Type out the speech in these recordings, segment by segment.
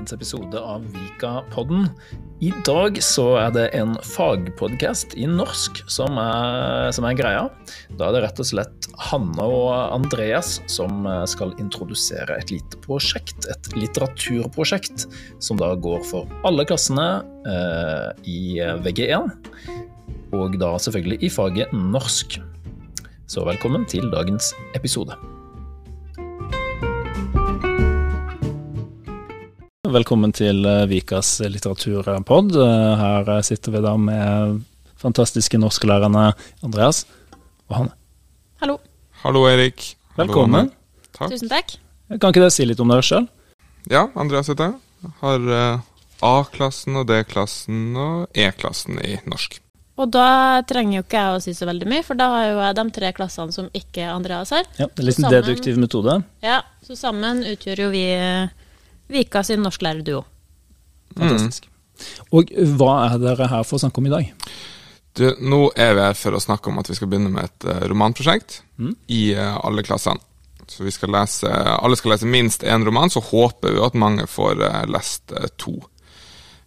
dagens episode av Vika-podden. I dag så er det en fagpodkast i norsk som er, som er, greia. Da er det rett og slett Hanne og Andreas som skal introdusere et lite prosjekt. Et litteraturprosjekt som da går for alle klassene eh, i VG1. Og da selvfølgelig i faget norsk. Så velkommen til dagens episode. Velkommen til eh, Vikas litteraturpod. Eh, her sitter vi da med fantastiske norsklærerne Andreas og Hanne. Hallo. Hallo, Erik. Velkommen. Hallo, takk. Tusen takk. Kan ikke dere si litt om dere sjøl? Ja, Andreas heter jeg. Har A-klassen og D-klassen og E-klassen i norsk. Og da trenger jo ikke jeg å si så veldig mye, for da har jo jeg de tre klassene som ikke Andreas har. Ja, det er litt en Sammen- deduktiv metode. Ja, Så sammen utgjør jo vi eh, Vika sin norsklærerduo. Fantastisk. Og hva er dere her for å snakke om i dag? Du, nå er vi her for å snakke om at vi skal begynne med et eh, romanprosjekt Mm. i eh, alle klassene. Så vi skal lese, alle skal lese minst én roman, så håper vi at mange får eh, lest to.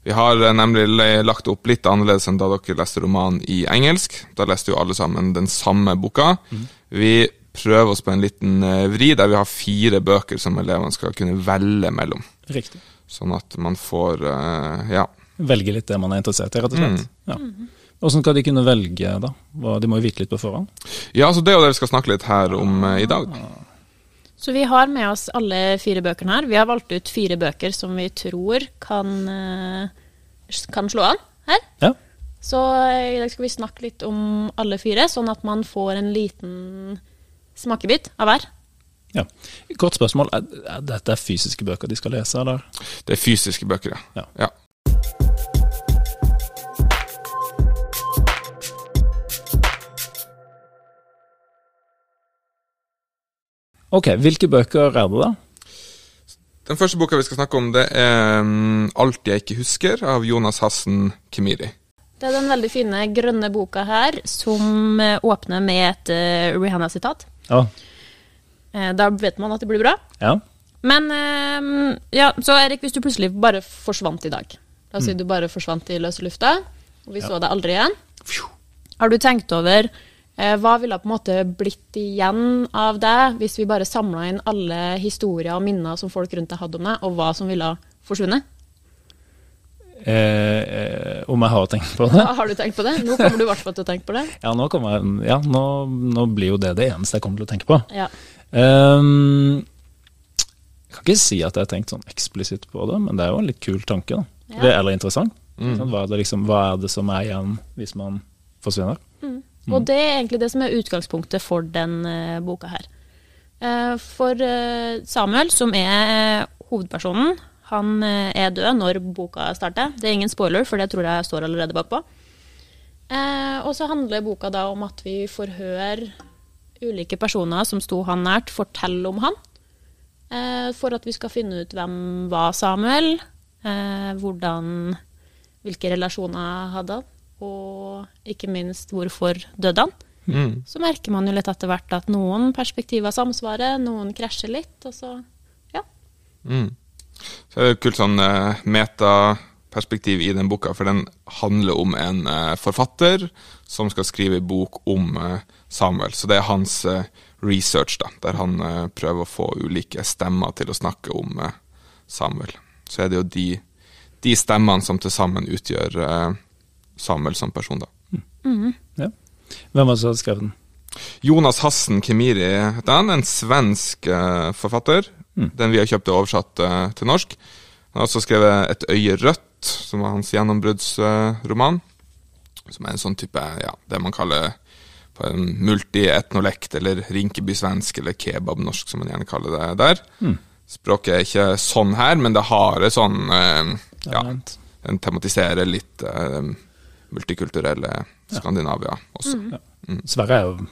Vi har nemlig lagt opp litt annerledes enn da dere leste roman i engelsk. Da leste jo alle sammen den samme boka. Vi prøver oss på en liten vri der vi har fire bøker som elevene skal kunne velge mellom. Riktig. Sånn at man får eh, Ja. Velge litt det man er interessert i, rett og slett. Ja. Hvordan skal de kunne velge, da? De må jo vite litt på forhånd. Ja, så Det er jo det vi skal snakke litt her om eh, i dag. Så vi har med oss alle fire bøkene her. Vi har valgt ut fire bøker som vi tror kan, eh, kan slå an her. Ja. Så i dag skal vi snakke litt om alle fire, sånn at man får en liten smakebit av hver. Ja. Kort spørsmål. Er, er dette fysiske bøker de skal lese, eller? Det er fysiske bøker, Ja. ja. Ok, hvilke bøker er det, da? Den første boka vi skal snakke om, det er um, 'Alt jeg ikke husker' av Jonas Hassen Kimiri. Det er den veldig fine grønne boka her, som eh, åpner med et eh, Rihanna-sitat. Ja. Eh, da vet man at det blir bra. ja. Men eh, ja, så Erik, hvis du plutselig bare forsvant i dag La oss si du bare forsvant i løse lufta, og vi så deg aldri igjen. Har du tenkt over eh, hva ville på en måte blitt igjen av deg hvis vi bare samla inn alle historier og minner som folk rundt deg hadde om deg, og hva som ville forsvunnet? Eh, eh, om jeg har tenkt på det? Ja, har du tenkt på det? Nå kommer du i hvert fall til å tenke på det. Ja, nå, jeg, ja nå, nå blir jo det det eneste jeg kommer til å tenke på. Ja. Ehm, jeg kan ikke si at jeg har tenkt sånn eksplisitt på det, men det er jo en litt kul tanke. da. Ja. Det, eller interessant. Mm. Sånn, Hva, er det liksom, hva er det som er igjen hvis man forsvinner? Og det er egentlig det som er utgangspunktet for den uh, boka her. Uh, for uh, Samuel, som er hovedpersonen, han eh, er død når boka starter. Det er ingen spoiler, for det tror jeg står allerede bakpå. Eh, og så handler boka da om at vi får høre ulike personer som sto han nært, fortelle om han. Eh, for at vi skal finne ut hvem var Samuel, eh, hvordan, hvilke relasjoner hadde han, og ikke minst hvorfor døde han. Mm. Så merker man jo litt etter hvert at noen perspektiver samsvarer, noen krasjer litt, og så ja. Mm. Så er det et kult sånn eh, metaperspektiv i den boka, for den handler om en eh, forfatter som skal skrive bok om eh, Samuel. Så det er hans research, da, der han prøver å få ulike stemmer til å snakke om Samuel. Så er det jo de, de stemmene som til sammen utgjør Samuel som person, da. Ja. Hvem var det som hadde skrevet den? Jonas Hassen Kemiri heter han, en svensk eh, forfatter. Den vi har kjøpt og oversatt uh, til norsk. Han har også skrevet Et øye rødt, som var hans gjennombruddsroman. som er en sånn type, ja, det man kaller på en multietnolekt, eller rinkebysvensk, eller kebabnorsk, som man gjerne kaller det der. Språket er ikke sånn her, men det har en sånn uh, ja, Den tematiserer litt eh, multikulturelle Skandinavia også. Sverige er jo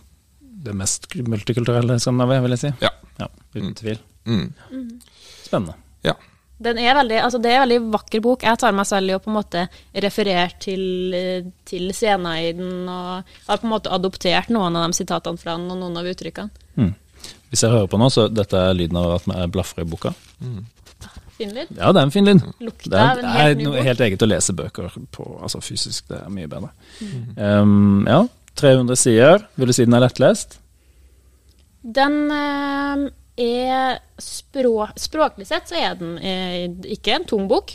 det mest multikulturelle Skandinavia, vil jeg si. Ja. Ja, Uten tvil. Mm. Spennende. ja. Den er veldig, altså det er en veldig vakker bok. Jeg tar meg selv i å på en måte referere til, eh, til scener i den, og har på en måte adoptert noen av de sitatene fra den, og noen av uttrykkene. Hvis jeg hører på nå, så dette er lyden av at vi blafrer i boka. Fin lyd. Ja, det er en fin lyd. Lukta Det er, det helt er helt eget å lese bøker på, altså fysisk. Det er mye bedre. Mm. Um, ja, 300 sider. Vil du si den er lettlest? Den eh, er språk, Språklig sett så er den eh, ikke en tung bok.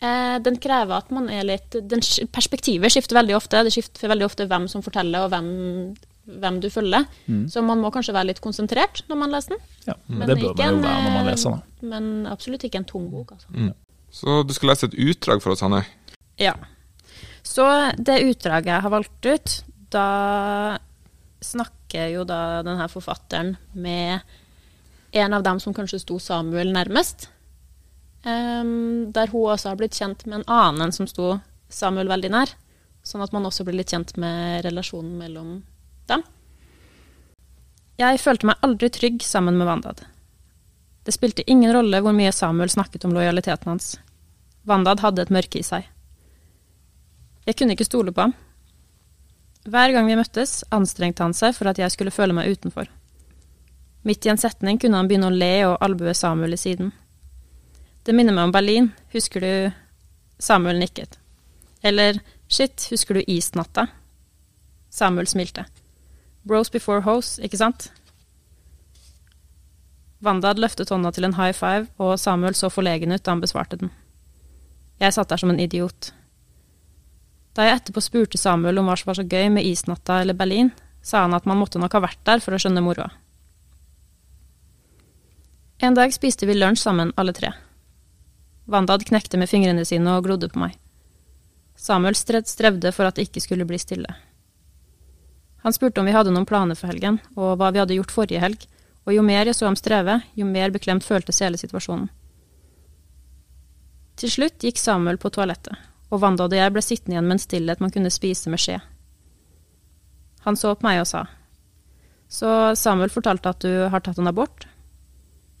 Eh, den krever at man er litt den, Perspektivet skifter veldig ofte. Det skifter veldig ofte hvem som forteller, og hvem, hvem du følger. Så man må kanskje være litt konsentrert når man leser den. Ja, Men det bør man jo være når man leser den. Men absolutt ikke en tung bok, altså. Så du skal lese et utdrag for oss, Hanne. Ja. Så det utdraget jeg har valgt ut, da snakker jo da denne forfatteren med en av dem som kanskje sto Samuel nærmest. Um, der hun også har blitt kjent med en annen som sto Samuel veldig nær. Sånn at man også blir litt kjent med relasjonen mellom dem. Jeg følte meg aldri trygg sammen med Vandad. Det spilte ingen rolle hvor mye Samuel snakket om lojaliteten hans. Vandad hadde et mørke i seg. Jeg kunne ikke stole på ham. Hver gang vi møttes, anstrengte han seg for at jeg skulle føle meg utenfor. Midt i en setning kunne han begynne å le og albue Samuel i siden. Det minner meg om Berlin, husker du Samuel nikket. Eller shit, husker du isnatta? Samuel smilte. Bros before hose, ikke sant? Vandad løftet hånda til en high five, og Samuel så forlegen ut da han besvarte den. Jeg satt der som en idiot. Da jeg etterpå spurte Samuel om hva som var så gøy med isnatta eller Berlin, sa han at man måtte nok ha vært der for å skjønne moroa. En dag spiste vi lunsj sammen, alle tre. Vandad knekte med fingrene sine og glodde på meg. Samuel strevde for at det ikke skulle bli stille. Han spurte om vi hadde noen planer for helgen, og hva vi hadde gjort forrige helg, og jo mer jeg så ham streve, jo mer beklemt føltes hele situasjonen. Til slutt gikk Samuel på toalettet, og Vandad og jeg ble sittende igjen med en stillhet man kunne spise med skje. Han så på meg og sa, Så Samuel fortalte at du har tatt en abort?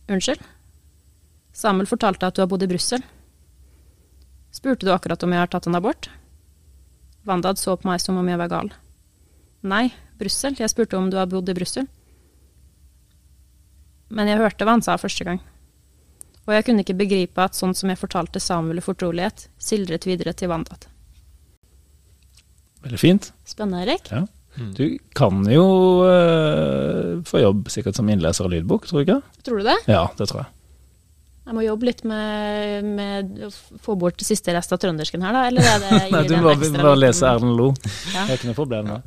Unnskyld? Samuel fortalte at du har bodd i Brussel. Spurte du akkurat om jeg har tatt en abort? Vandad så på meg som om jeg var gal. Nei, Brussel, jeg spurte om du har bodd i Brussel. Men jeg hørte hva han sa første gang. Og jeg kunne ikke begripe at sånn som jeg fortalte Samuel i fortrolighet, sildret videre til Vandad. Veldig fint. Spennende, Erik. Ja. Du kan jo uh, få jobb sikkert som innleser av lydbok, tror du ikke? Tror du det? Ja, det tror jeg. Jeg må jobbe litt med, med å få bort siste rest av trøndersken her, da? Eller er det, Nei, du må bare, bare lese Erlend Lo. Ja. Det er ikke noe problem Da.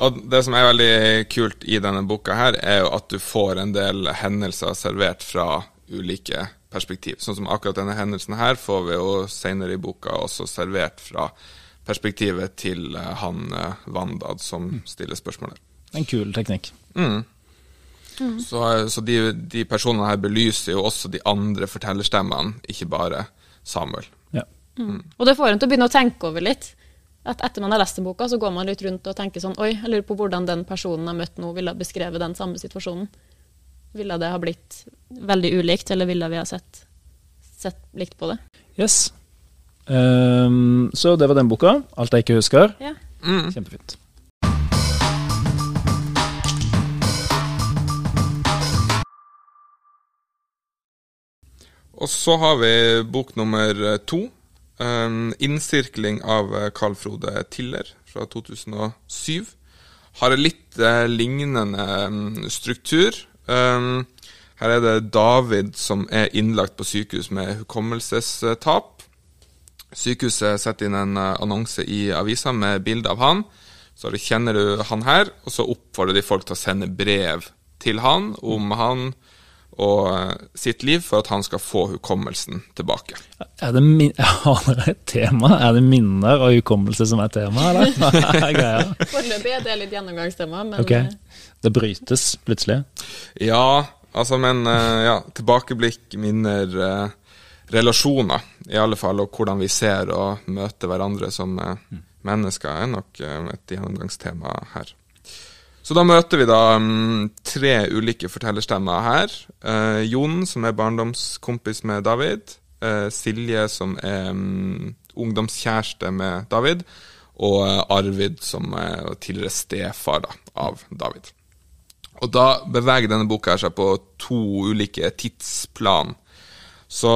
Og det som er veldig kult i denne boka her, er jo at du får en del hendelser servert fra ulike perspektiv. Sånn som akkurat denne hendelsen her får vi jo senere i boka også servert fra perspektivet til eh, han Wandad Vandad som stiller spørsmålet. En kul teknikk. Mm. Så, så de, de personene her belyser jo også de andre fortellerstemmene, ikke bare Samuel. Ja. Og det får en til å begynne å tenke over litt. At etter man har lest den boka, så går man litt rundt og tenker sånn Oi, jeg lurer på hvordan den personen jeg har møtt nå, ville ha beskrevet den samme situasjonen. Ville det ha blitt veldig ulikt, eller ville vi ha sett, sett likt på det? Yes. Ehm, så det var den boka. Alt jeg ikke husker. Ja. Mm. Kjempefint. Og så har vi bok nummer eh, to. Um, 'Innsirkling' av eh, Carl Frode Tiller fra 2007. Har en litt uh, lignende um, struktur. Um, her er det David som er innlagt på sykehus med hukommelsestap. Sykehuset setter inn en eh, annonse i avisa med bilde av han. Så du- kjenner du han her, og så oppfordrer de folk til å sende brev til han om han og eh, sitt liv for at han skal få hukommelsen tilbake. Er det min Har dere et tema? Er det minner og hukommelse som er tema, eller? Er? Foreløpig er det litt gjennomgangstema, men Ok. eh, Det brytes plutselig. Ja, altså, men ja, tilbakeblikk, minner, relasjoner i alle fall, og hvordan vi ser og møter hverandre som eh, mennesker, er nok eh, et gjennomgangstema her. Så da møter vi da mm, tre ulike fortellerstemmer her. Eh, Jon, som er barndomskompis med David. Silje, som er mm, ungdomskjæreste med David. Og Arvid, som er tidligere stefar da, av David. Og da beveger denne boka seg på to ulike tidsplan. Så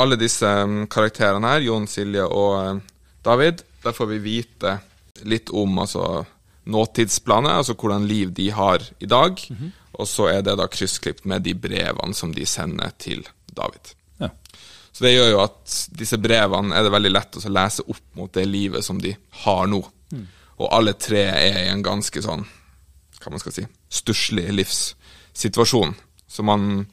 alle disse mm, karakterene her, Jon, Silje og eh, David, der får vi vite litt om altså, nåtidsplanet, altså hvordan liv de har i dag. Og så er det da kryssklipt med de brevene som de sender til David. Ja. Så det gjør jo at disse brevene er det veldig lett å lese opp mot det livet som de har nå. Og alle tre er i en ganske sånn, hva man skal si, stusslig livssituasjon. Så man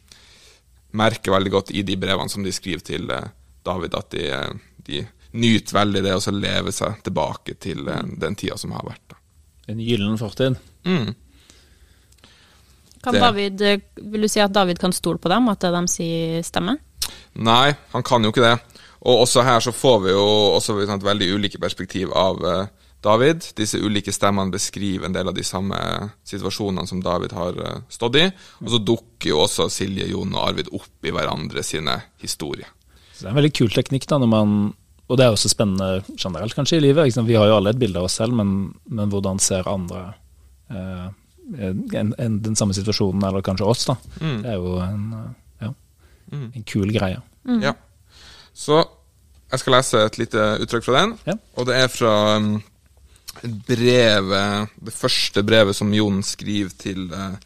merker veldig godt i de brevene som de skriver til eh, David, at de, eh, de nyter veldig det å så leve seg tilbake til eh, den tida som har vært. Da. En gyllen fortid. Mm. Kan David, vil du si at David kan stole på dem, at det de sier stemmer? Nei, han kan jo ikke det. Og også her så får vi jo også et veldig ulike perspektiv av eh, David. Disse ulike stemmene beskriver en del av de samme situasjonene som David har eh, stått i. Og så dukker jo også Silje, Jon og Arvid opp i hverandre sine historier. Så det er en veldig kul teknikk, da, når man og det er også spennende generelt kanskje i livet. Vi har jo alle et bilde av oss selv, men, men hvordan ser andre eh, en, en, den samme situasjonen, eller kanskje oss, da. Det er jo en, eh, ja, en kul greie. Ja. Så jeg skal lese et lite uttrykk fra den. Ja. Og det er fra um, brevet Det første brevet som Jon skriver til eh,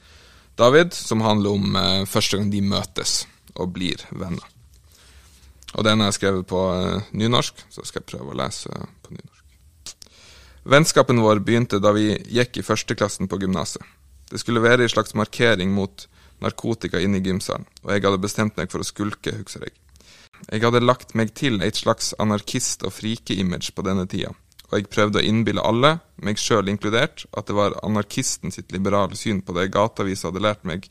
David, som handler om eh, første gang de møtes og blir venner. Og den har jeg skrevet på eh, nynorsk, så skal jeg prøve å lese på nynorsk. Vennskapen vår begynte da vi gikk i førsteklassen på gymnaset. Det skulle være en slags markering mot narkotika inne i gymsalen, og jeg hadde bestemt meg for å skulke, husker jeg. Jeg hadde lagt meg til et slags anarkist- og frike-image på denne tida, og jeg prøvde å innbille alle, meg sjøl inkludert, at det var anarkisten sitt liberale syn på det gateavisa hadde lært meg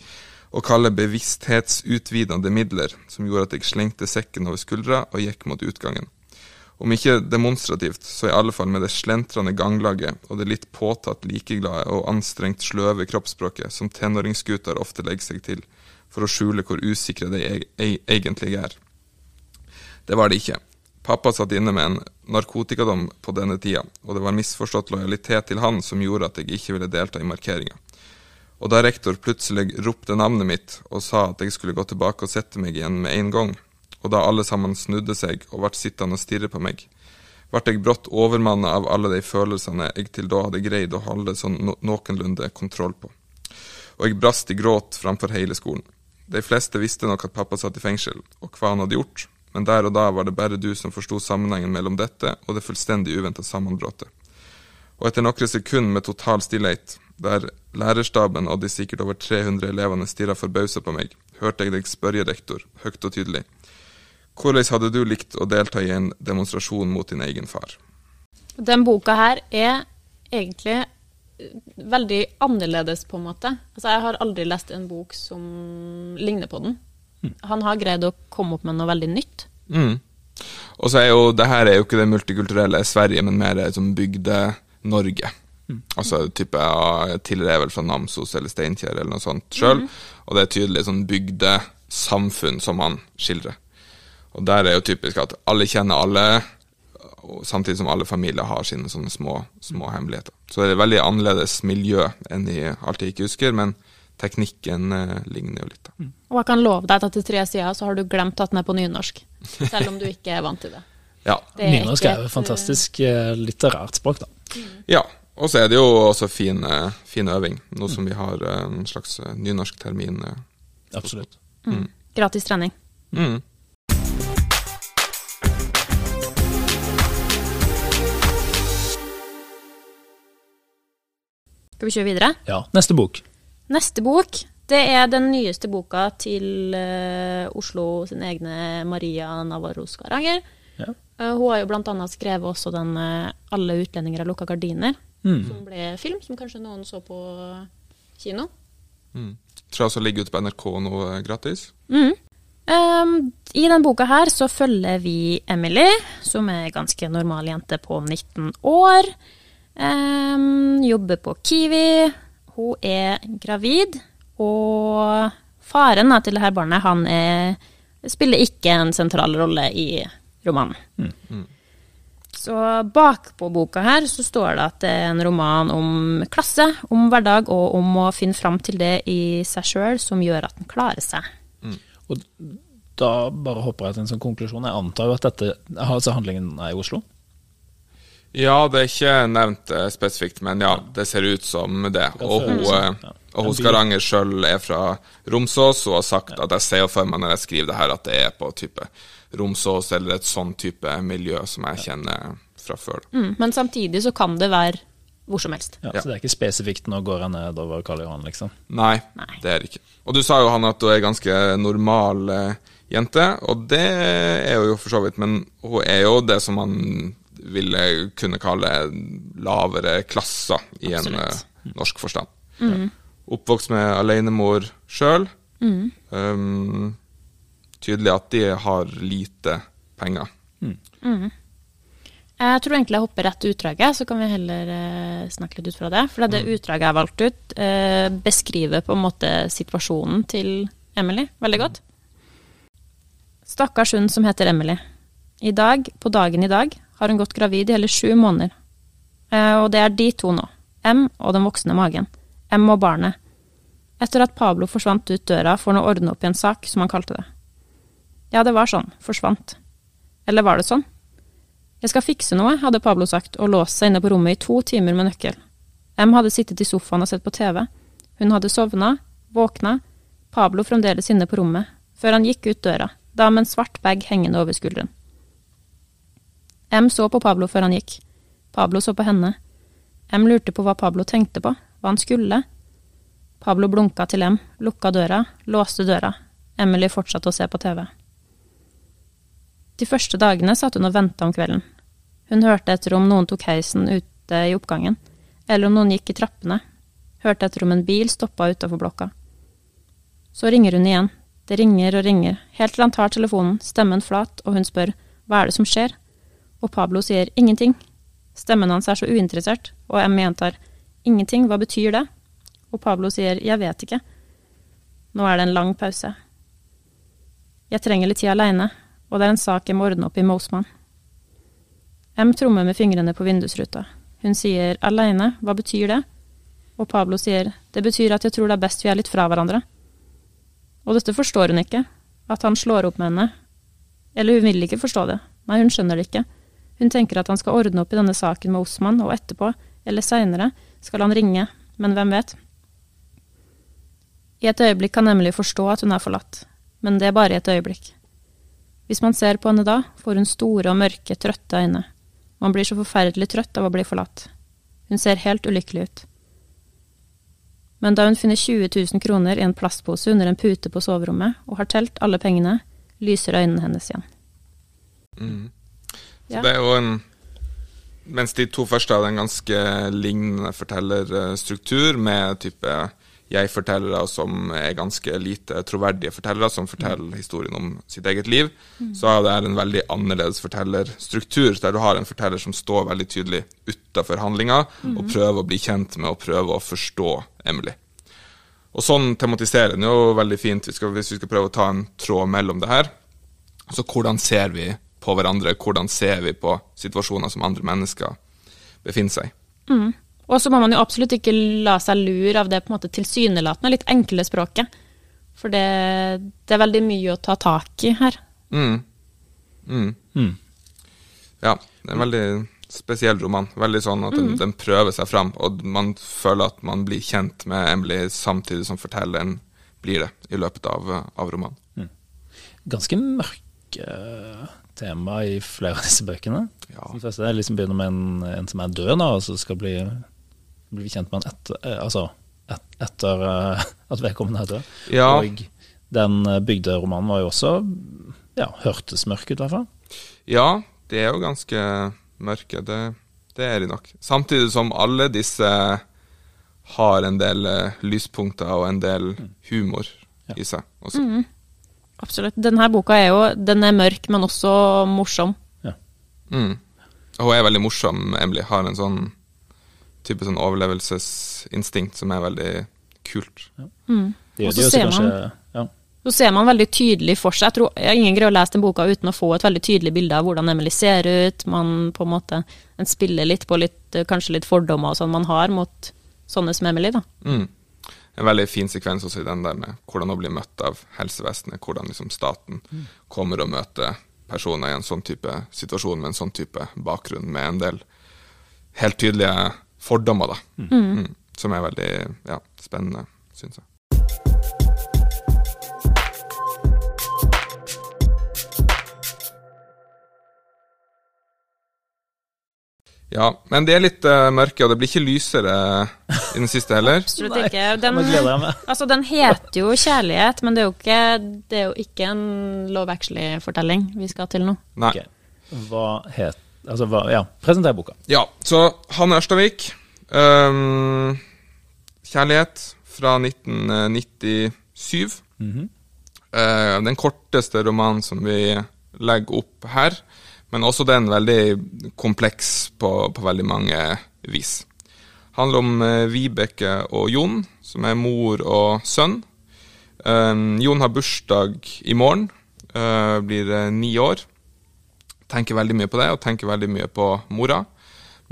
å kalle bevissthetsutvidende midler, som gjorde at jeg slengte sekken over skuldra og gikk mot utgangen. Om ikke demonstrativt, så i alle fall med det slentrende ganglaget og det litt påtatt likeglade og anstrengt sløve kroppsspråket som tenåringsgutter ofte legger seg til for å skjule hvor usikre de eg eg egentlig er. Det var det ikke. Pappa satt inne med en narkotikadom på denne tida, og det var misforstått lojalitet til han som gjorde at jeg ikke ville delta i markeringa. Og da rektor plutselig ropte navnet mitt og sa at jeg skulle gå tilbake og sette meg igjen med en gang, og da alle sammen snudde seg og ble sittende og stirre på meg, ble jeg brått overmanna av alle de følelsene jeg til da hadde greid å holde sånn no noenlunde kontroll på. Og jeg brast i gråt framfor hele skolen. De fleste visste nok at pappa satt i fengsel, og hva han hadde gjort, men der og da var det bare du som forsto sammenhengen mellom dette og det fullstendig uventa sammenbruddet. Og etter noen sekunder med total stillhet, der lærerstaben og de sikkert over 300 elevene stirra forbausa på meg, hørte jeg deg spørre rektor, høyt og tydelig. Hvordan hadde du likt å delta i en demonstrasjon mot din egen far? Den boka her er egentlig eh, veldig annerledes, på en måte. Altså, jeg har aldri lest en bok som ligner på den. Han har greid å komme opp med noe veldig nytt. Mm. Og så er jo, det her er jo ikke det multikulturelle Sverige, men mer som Bygde-Norge. Altså type av Tidligere er vel fra Namsos eller Steinkjer eller noe sånt sjøl. Og det er tydelig sånn bygdesamfunn som han skildrer. Og der er jo typisk at alle kjenner alle, samtidig som alle familier har sine sånne små, små hemmeligheter. Så det er et veldig annerledes miljø enn i alt jeg ikke husker, men teknikken eh, ligner jo litt. da. Og jeg kan love deg at etter tre sider så har du glemt at den er på nynorsk. Selv om du ikke er vant til det. Ja. det er Nynorsk er jo et, et fantastisk eh, litterært språk, da. ja. Og så er det jo også fin, eh, fin øving, nå som vi har eh, en slags eh, nynorsktermin. eh. Absolutt. eh, Gratis trening. Mm. Skal vi kjøre videre? Ja. Neste bok. Neste bok det er den nyeste boka til uh, Oslo sin egne Maria Navarro Skaranger. Ja. Uh, hun har jo blant annet skrevet også den uh, 'Alle utlendinger har lukka gardiner', Mm. som ble film, som kanskje noen så på kino. Mm. Tror jeg også ligger ute på NRK nå gratis. Mm. Um, I denne boka her så følger vi Emily, som er ganske normal jente på 19 år. Um, jobber på Kiwi. Hun er gravid, og faren til dette barnet han er, spiller ikke en sentral rolle i romanen. Så bakpå boka her så står det at det er en roman om klasse, om hverdag og om å finne fram til det i seg sjøl som gjør at den klarer seg. Og da bare hopper jeg til en sånn konklusjon. Jeg antar jo at dette, altså handlingen er i Oslo? Ja, det er ikke nevnt eh, spesifikt, men ja, det ser ut som det. Og hun, eh, og hun Skaranger sjøl er fra Romsås og har sagt at jeg ser for meg når jeg skriver det her, at det er på type Romsås eller et sånn type miljø som jeg kjenner fra før. Mm, men samtidig så kan det være hvor som helst. Ja, Så det er ikke spesifikt nå går jeg nedover Karl Johan, liksom? Nei, Nei. det er det ikke. Og du sa jo han at hun er ganske normal eh, jente, og det er hun jo for så vidt, men hun er jo det som man ville kunne kalle lavere klasser i en Absolutt. eh, norsk forstand. Oppvokst med alenemor sjøl. Um, tydelig at de har lite penger. Jeg tror egentlig jeg hopper rett til utdraget, så kan vi heller eh, snakke litt ut fra det. For det utdraget jeg valgte valgt ut, eh, beskriver på en måte situasjonen til Emily veldig godt. Stakkars hun som heter Emily. I dag, på dagen i dag, har hun gått gravid i hele sju måneder. Eh, og det er de to nå. M og den voksne magen. M og barnet. Etter at Pablo forsvant ut døra for han ordne opp i en sak, som han kalte det. Ja, det var sånn. Forsvant. Eller var det sånn? Jeg skal fikse noe, hadde Pablo sagt, og låst seg inne på rommet i to timer med nøkkel. M hadde sittet i sofaen og sett på TV. Hun hadde sovna, våkna, Pablo fremdeles inne på rommet, før han gikk ut døra, da med en svart bag hengende over skulderen. M så på Pablo før han gikk. Pablo så på henne. M lurte på hva Pablo tenkte på, hva han skulle. Pablo blunka til M, lukka døra, låste døra. Emily fortsatte å se på TV. De første dagene satt hun og venta om kvelden. Hun hørte etter om noen tok heisen ute i oppgangen, eller om noen gikk i trappene, hørte etter om en bil stoppa utafor blokka. Så ringer hun igjen, det ringer og ringer, helt til han tar telefonen, stemmen flat, og hun spør hva er det som skjer, og Pablo sier ingenting. Stemmen hans er så uinteressert, og M gjentar ingenting, hva betyr det? Og Pablo sier jeg vet ikke. Nå er det en lang pause. Jeg trenger litt tid aleine, og det er en sak jeg må ordne opp i Mosman. M trommer med fingrene på vindusruta. Hun sier aleine, hva betyr det? Og Pablo sier det betyr at jeg tror det er best vi er litt fra hverandre. Og dette forstår hun ikke, at han slår opp med henne. Eller hun vil ikke forstå det, nei, hun skjønner det ikke. Hun tenker at han skal ordne opp i denne saken med Osman, og etterpå, eller seinere, skal han ringe, men hvem vet? I et øyeblikk kan Emily forstå at hun er forlatt, men det er bare i et øyeblikk. Hvis man ser på henne da, får hun store og mørke, trøtte øyne. Man blir så forferdelig trøtt av å bli forlatt. Hun ser helt ulykkelig ut. Men da hun finner 20 000 kroner i en plastpose under en pute på soverommet, og har telt alle pengene, lyser øynene hennes igjen. Så Ja. det er jo en Mens de to første hadde en ganske lignende fortellerstruktur, med type jeg-fortellere som er ganske lite troverdige fortellere, som forteller historien om sitt eget liv, så er det en veldig annerledes fortellerstruktur, der du har en forteller som står veldig tydelig utafor handlinga, og prøver å bli kjent med og prøver å forstå Emily. Og sånn tematiserer den jo veldig fint, vi skal, hvis vi skal prøve å ta en tråd mellom det her. Så hvordan ser vi på hverandre, hvordan ser vi på situasjoner som andre mennesker befinner seg i? Og så må man jo absolutt ikke la seg lure av det på en måte tilsynelatende litt enkle språket. For det, det er veldig mye å ta tak i her. Mm. Mm. Mm. Ja, det er en veldig spesiell roman. Veldig sånn at den, den prøver seg fram, og man føler at man blir kjent med Emily samtidig som fortelleren blir det i løpet av, av romanen. Ganske mørke tema i flere av disse bøkene. Ja. Den første er liksom begynner med en, en som er død, da, og så skal bli, bli kjent med en etter, eh, altså, et, etter eh, at vedkommende er død. Ja. Og den eh, bygderomanen var jo også ja, hørtes mørk ut, i hvert fall. Ja, de er jo ganske mørke, det, det er de nok. Samtidig som alle disse har en del lyspunkter og en del humor i seg også. Absolutt. Denne boka er jo den er mørk, men også morsom. Mm. Hun er veldig morsom, Emily. Har en sånn type sånn overlevelsesinstinkt som er veldig kult. Det Og gjør så ser man- ja. Så ser man veldig tydelig for seg Jeg tror jeg ingen greier å lese den boka uten å få et veldig tydelig bilde av hvordan Emily ser ut. Man på en måte en spiller litt på litt, kanskje litt fordommer og sånn man har mot sånne som Emily, da. Mm. En veldig fin sekvens også i den der med hvordan å bli møtt av helsevesenet. Hvordan liksom staten kommer og møter personer i en sånn type situasjon med en sånn type bakgrunn, med en del helt tydelige fordommer, da. Mm. Som er veldig ja, spennende, syns jeg. Ja, men det er litt uh, mørke, og det blir ikke lysere i den siste heller. Absolutt ikke. Den, altså, den heter jo 'Kjærlighet', men det er jo ikke, det er jo ikke en Love Actually-fortelling vi skal til nå. Nei. Okay. Hva het Altså, hva Ja, presenter boka. Ja, så Hanne Ørstavik. Um, 'Kjærlighet' fra 1997. Mm -hmm. uh, den korteste romanen som vi legger opp her, men også den veldig kompleks på, på veldig mange vis. Det handler om eh, Vibeke og Jon, som er mor og sønn. Um, Jon har bursdag i morgen, eh, blir ni år. Tenker veldig mye på det, og tenker veldig mye på mora.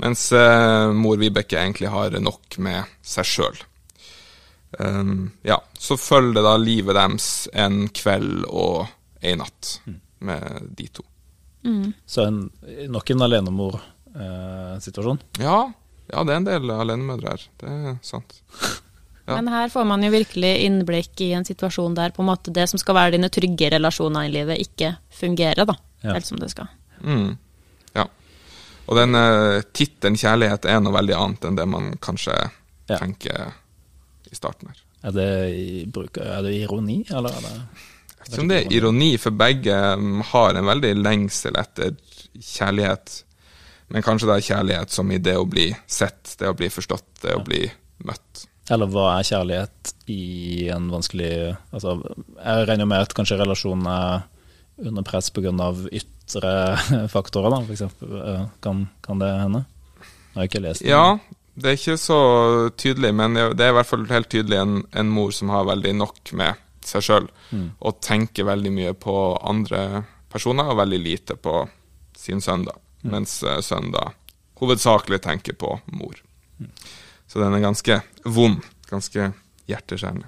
Mens eh, mor Vibeke egentlig har nok med seg sjøl. Um, ja, så følger det da livet deres en kveld og en natt med de to. Så en, nok en alenemor-situasjon. Ja, ja, det er en del alenemødre her. Det er sant. Ja. Men her får man jo virkelig innblikk i en situasjon der på en måte det som skal være dine trygge relasjoner i livet, ikke fungerer, da. Ja. Helt som det skal. Mm. ja. Og den uh, tittelen 'kjærlighet' er noe veldig annet enn det man kanskje Ja. tenker i starten her. Er det, bruker, er det ironi, eller er det Jeg om det er ironi, for begge um, har en veldig lengsel etter kjærlighet. Men kanskje det er kjærlighet som i det å bli sett, det å bli forstått, det å bli møtt. Eller hva er kjærlighet i en vanskelig Altså, jeg regner med at kanskje relasjonen er under press pga. ytre faktorer, da, eksempel. Eh, Kan, kan det hende? Jeg har ikke lest det. Ja, det er ikke så tydelig, men det er i hvert fall helt tydelig en, en mor som har veldig nok med seg sjøl, Mm. og tenker veldig mye på andre personer, og veldig lite på sin sønn, da. Mens eh, sønnen da hovedsakelig tenker på mor. Så den er ganske vond. Ganske hjerteskjærende.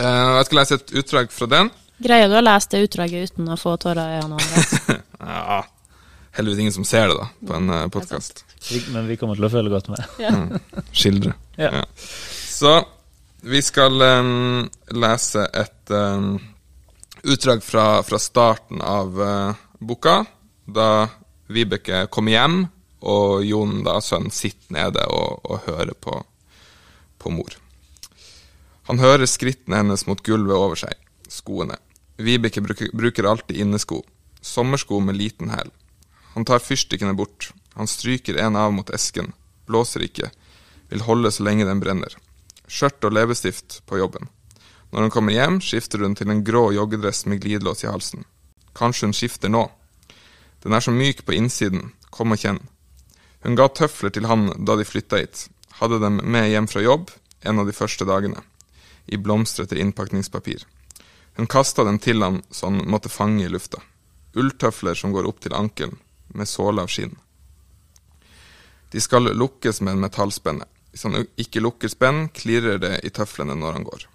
Uh, jeg skal lese et utdrag fra den. Greier du å lese det utdraget uten å få tårer i øynene? Ja, heldigvis ingen som ser det, da, på en uh, podkast. Men vi kommer til å føle godt med. skildre. Ja. Så vi skal um, lese et um, utdrag fra, fra starten av uh, boka, da Vibeke kommer hjem, og Jon, da sønnen, sitter nede og, og hører på, på mor. Han hører skrittene hennes mot gulvet over seg, skoene. Vibeke bruker, bruker alltid innesko, sommersko med liten hæl. Han tar fyrstikkene bort, han stryker en av mot esken, blåser ikke, vil holde så lenge den brenner. Skjørt og leppestift på jobben. Når hun kommer hjem, skifter hun til en grå joggedress med glidelås i halsen. Kanskje hun skifter nå. Den er så myk på innsiden, kom og kjenn. Hun ga tøfler til han da de flytta hit, hadde dem med hjem fra jobb en av de første dagene, i blomstrete innpakningspapir. Hun kasta dem til han så han måtte fange i lufta. Ulltøfler som går opp til ankelen, med såle av skinn. De skal lukkes med en metallspenne. Hvis han ikke lukker spenn, klirrer det i tøflene når han går.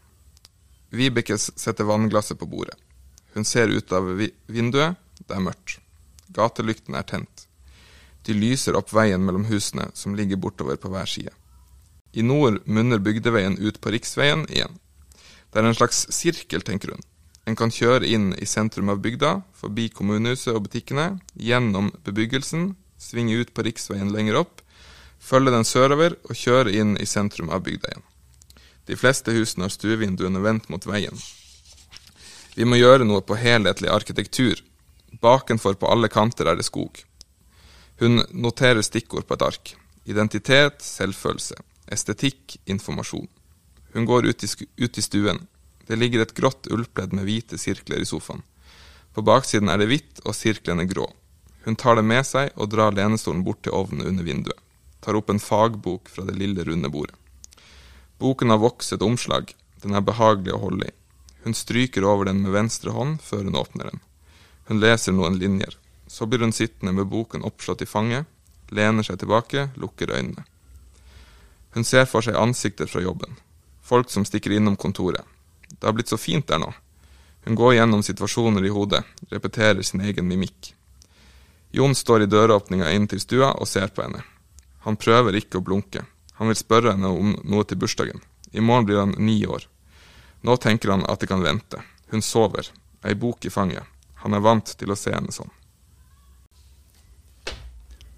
Vibeke setter vannglasset på bordet. Hun ser ut av vi vinduet, det er mørkt. Gatelyktene er tent. De lyser opp veien mellom husene som ligger bortover på hver side. I nord munner bygdeveien ut på riksveien igjen. Det er en slags sirkel, tenker hun. En kan kjøre inn i sentrum av bygda, forbi kommunehuset og butikkene, gjennom bebyggelsen, svinge ut på riksveien lenger opp, følge den sørover og kjøre inn i sentrum av bygda igjen. De fleste husene har stuevinduene vendt mot veien. Vi må gjøre noe på helhetlig arkitektur. Bakenfor på alle kanter er det skog. Hun noterer stikkord på et ark. Identitet, selvfølelse. Estetikk, informasjon. Hun går ut i, ut i stuen. Det ligger et grått ullpledd med hvite sirkler i sofaen. På baksiden er det hvitt og sirklene grå. Hun tar det med seg og drar lenestolen bort til ovnen under vinduet. Tar opp en fagbok fra det lille, runde bordet. Boken har vokset omslag. Den er behagelig å holde i. Hun stryker over den med venstre hånd før hun åpner den. Hun leser noen linjer. Så blir hun sittende med boken oppslått i fanget, lener seg tilbake, lukker øynene. Hun ser for seg ansikter fra jobben. Folk som stikker innom kontoret. Det har blitt så fint der nå. Hun går gjennom situasjoner i hodet, repeterer sin egen mimikk. Jon står i døråpninga inn til stua og ser på henne. Han prøver ikke å blunke. Han vil spørre henne om noe til bursdagen. I morgen blir han ni år. Nå tenker han at det kan vente. Hun sover. Ei bok i fanget. Han er vant til å se henne sånn.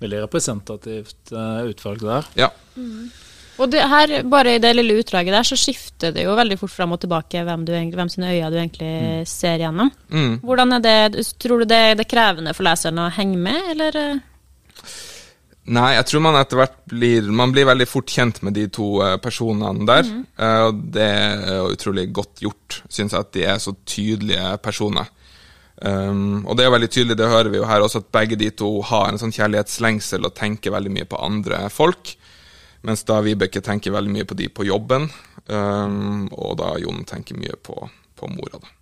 Veldig representativt uh, utvalg der. Ja. Mm. Og det her, bare i det lille utdraget der, så skifter det jo veldig fort fram og tilbake hvem, du, hvem sine øyne du egentlig mm. ser gjennom. Mm. Hvordan er det, Tror du det, det er krevende for leseren å henge med, eller? Nei, jeg tror man etter hvert blir Man blir veldig fort kjent med de to uh, personene der. Mm. Og det er utrolig godt gjort, syns jeg, at de er så tydelige personer. Um, og det er veldig tydelig, det hører vi jo her også, at begge de to har en sånn kjærlighetslengsel og tenker veldig mye på andre folk. Mens da Vibeke tenker veldig mye på de på jobben, um, og da Jon tenker mye på, på mora. da.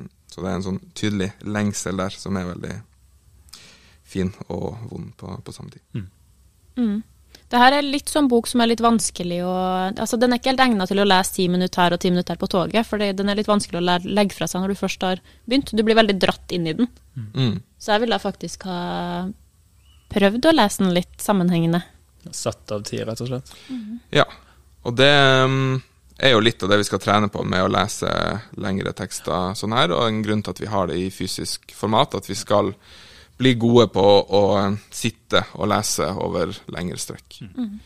Mm. Så det er en sånn tydelig lengsel der som er veldig fin og vond på, på samme tid. Mm. Mm. Det her er litt sånn bok som er litt vanskelig å Altså, den er ikke helt egnet til å lese ti minutter her og ti minutter på toget, for den er litt vanskelig å legge fra seg når du først har begynt. Du blir veldig dratt inn i den. Mm. Så jeg ville faktisk ha prøvd å lese den litt sammenhengende. Satt av tid, rett og slett. Mm. Ja. Og det um, er jo litt av det vi skal trene på med å lese lengre tekster sånn her, og en grunn til at vi har det i fysisk format, at vi skal bli gode på å sitte og lese over lengre strekk. Mm.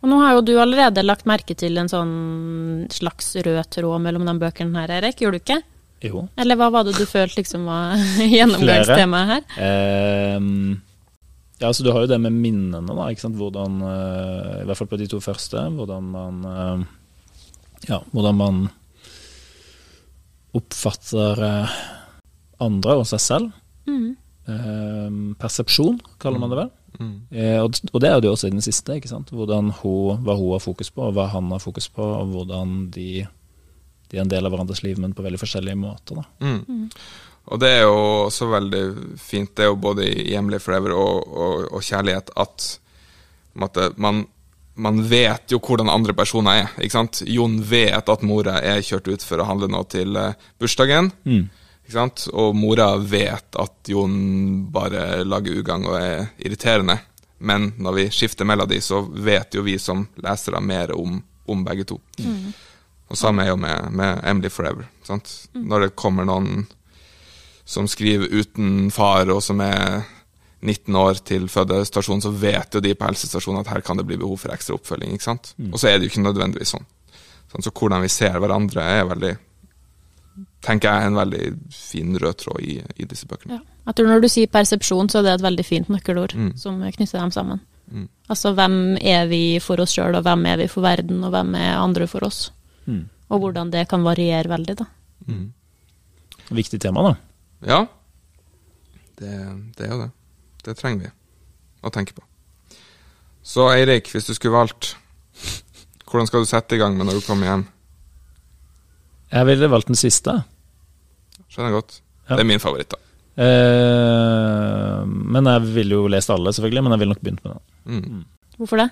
Og nå har jo du allerede lagt merke til en sånn slags rød tråd mellom de bøkene her, Erik. Gjorde du ikke? Jo. Eller hva var det du følte liksom var gjennomgangstemaet her? Um, ja, altså du har jo det med minnene, da. ikke sant? Hvordan, uh, I hvert fall på de to første. Hvordan man uh, ja, hvordan man oppfatter eh, andre og seg selv. Mm. Eh, persepsjon, kaller man det vel. Mm. Eh, og, det er det jo også i den siste. ikke sant? Hvordan hun, hva hun har fokus på, og hva han har fokus på, og hvordan de, de er en del av hverandres liv, men på veldig forskjellige måter. da. Mm. mm. Og det er jo også veldig fint, det er jo både i 'Hjemlig Forever og, og, og kjærlighet, at man man vet jo hvordan andre personer er. ikke sant? Jon vet at mora er kjørt ut for å handle noe til uh, bursdagen. Mm. ikke sant? Og mora vet at Jon bare lager ugagn og er irriterende. Men når vi skifter mellom de, så vet jo vi som lesere mer om, om begge to. Mm. Og samme er jo med, med Emily Forever. sant? Mm. Når det kommer noen som skriver uten far, og som er 19 år til fødestasjonen, så vet jo de på helsestasjonen at her kan det bli behov for ekstra oppfølging. ikke sant? Mm. Og så er det jo ikke nødvendigvis sånn. sånn. Så hvordan vi ser hverandre, er veldig tenker jeg er en veldig fin rød tråd i, i disse bøkene. Ja. Jeg tror Når du sier persepsjon, så er det et veldig fint nøkkelord mm. som knytter dem sammen. Mm. Altså hvem er vi for oss sjøl, og hvem er vi for verden, og hvem er andre for oss? Mm. Og hvordan det kan variere veldig, da. Mm. Viktig tema, da. Ja, det, det er jo det. Det trenger vi å tenke på. Så Eirik, hvis du skulle valgt, hvordan skal du sette i gang med når du kommer hjem? Jeg ville valgt den siste. Skjønner godt. Ja. Det er min favoritt, da. Eh, men jeg ville jo lest alle, selvfølgelig. Men jeg ville nok begynt med den. Mm. mm. Hvorfor det?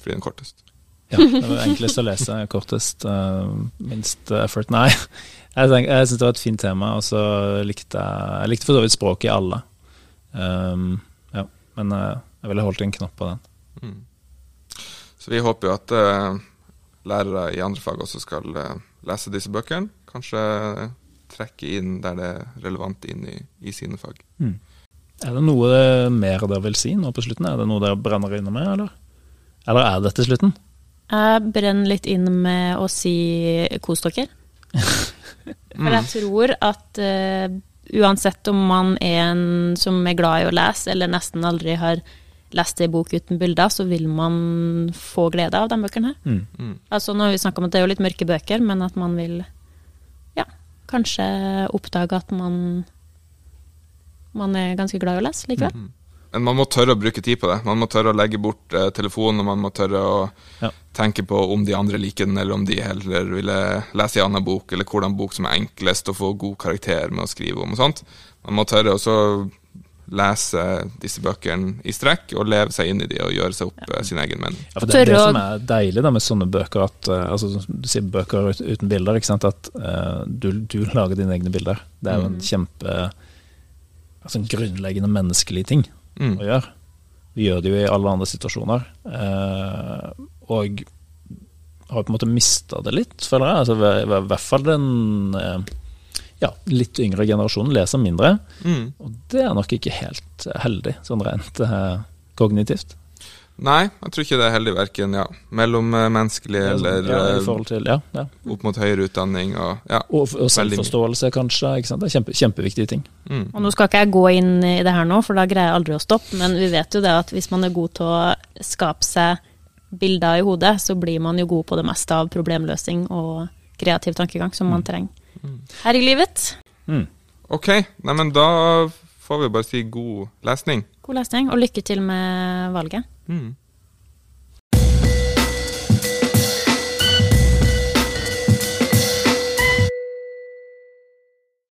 Fordi den er kortest. Ja, det var enklest å lese. Kortest. Uh, minst effort. Nei, jeg, tenk, jeg syns det var et fint tema, og så likte jeg, jeg likte for så vidt språket i alle. Um, ja, men uh, jeg ville holdt en knapp på den. Mm. Så vi håper jo at uh, lærere i andre fag også skal uh, lese disse bøkene. Kanskje trekke inn der det er relevant inn i, i sine fag. Mm. Er det noe mer dere vil si nå på slutten? Er det noe dere brenner inne med, eller? Eller er dette slutten? Jeg brenner litt inn med å si kos dere. For jeg tror at uh, uansett om man er en som er glad i å lese, eller nesten aldri har lest ei bok uten bilder, så vil man få glede av de bøkene her. Mm. Mm. Altså, nå har vi snakka om at det er jo litt mørke bøker, men at man vil ja, kanskje oppdage at man man er ganske glad i å lese likevel. Mm. Men man må tørre å bruke tid på det. Man må tørre å legge bort eh, telefonen, og man må tørre å ja. tenke på om de andre liker den, eller om de heller ville lese en annen bok, eller hvordan bok som er enklest å få god karakter med å skrive om. og sånt. Man må tørre å lese disse bøkene i strekk og leve seg inn i de og gjøre seg opp ja. sin egen mening. Ja, for det, det som er deilig da med sånne bøker, at, uh, altså, du sier bøker uten bilder, ikke sant? at uh, du, du, lager dine egne bilder. Det er jo en mm. kjempe altså, en grunnleggende menneskelig ting mm. å gjøre. Vi gjør det jo i alle andre situasjoner. Eh, og har på en måte mista det litt, føler jeg. Altså, I hvert fall den ja, litt yngre generasjonen leser mindre. Mm. Og det er nok ikke helt heldig, sånn rent eh, kognitivt. Nei, jeg tror ikke det er heldig verken ja, mellommenneskelig ja, eller ja, til, ja, ja. opp mot høyere utdanning. Og, ja, og, og selvforståelse, kanskje. Ikke sant? Det er kjempe, kjempeviktige ting. Mm. Og Nå skal ikke jeg gå inn i det her nå, for da greier jeg aldri å stoppe. Men vi vet jo det at hvis man er god til å skape seg bilder i hodet, så blir man jo god på det meste av problemløsning og kreativ tankegang som man mm. trenger her i livet. Mm. Ok, neimen da får vi bare si god lesning. God lesning, og lykke til med valget. Mm.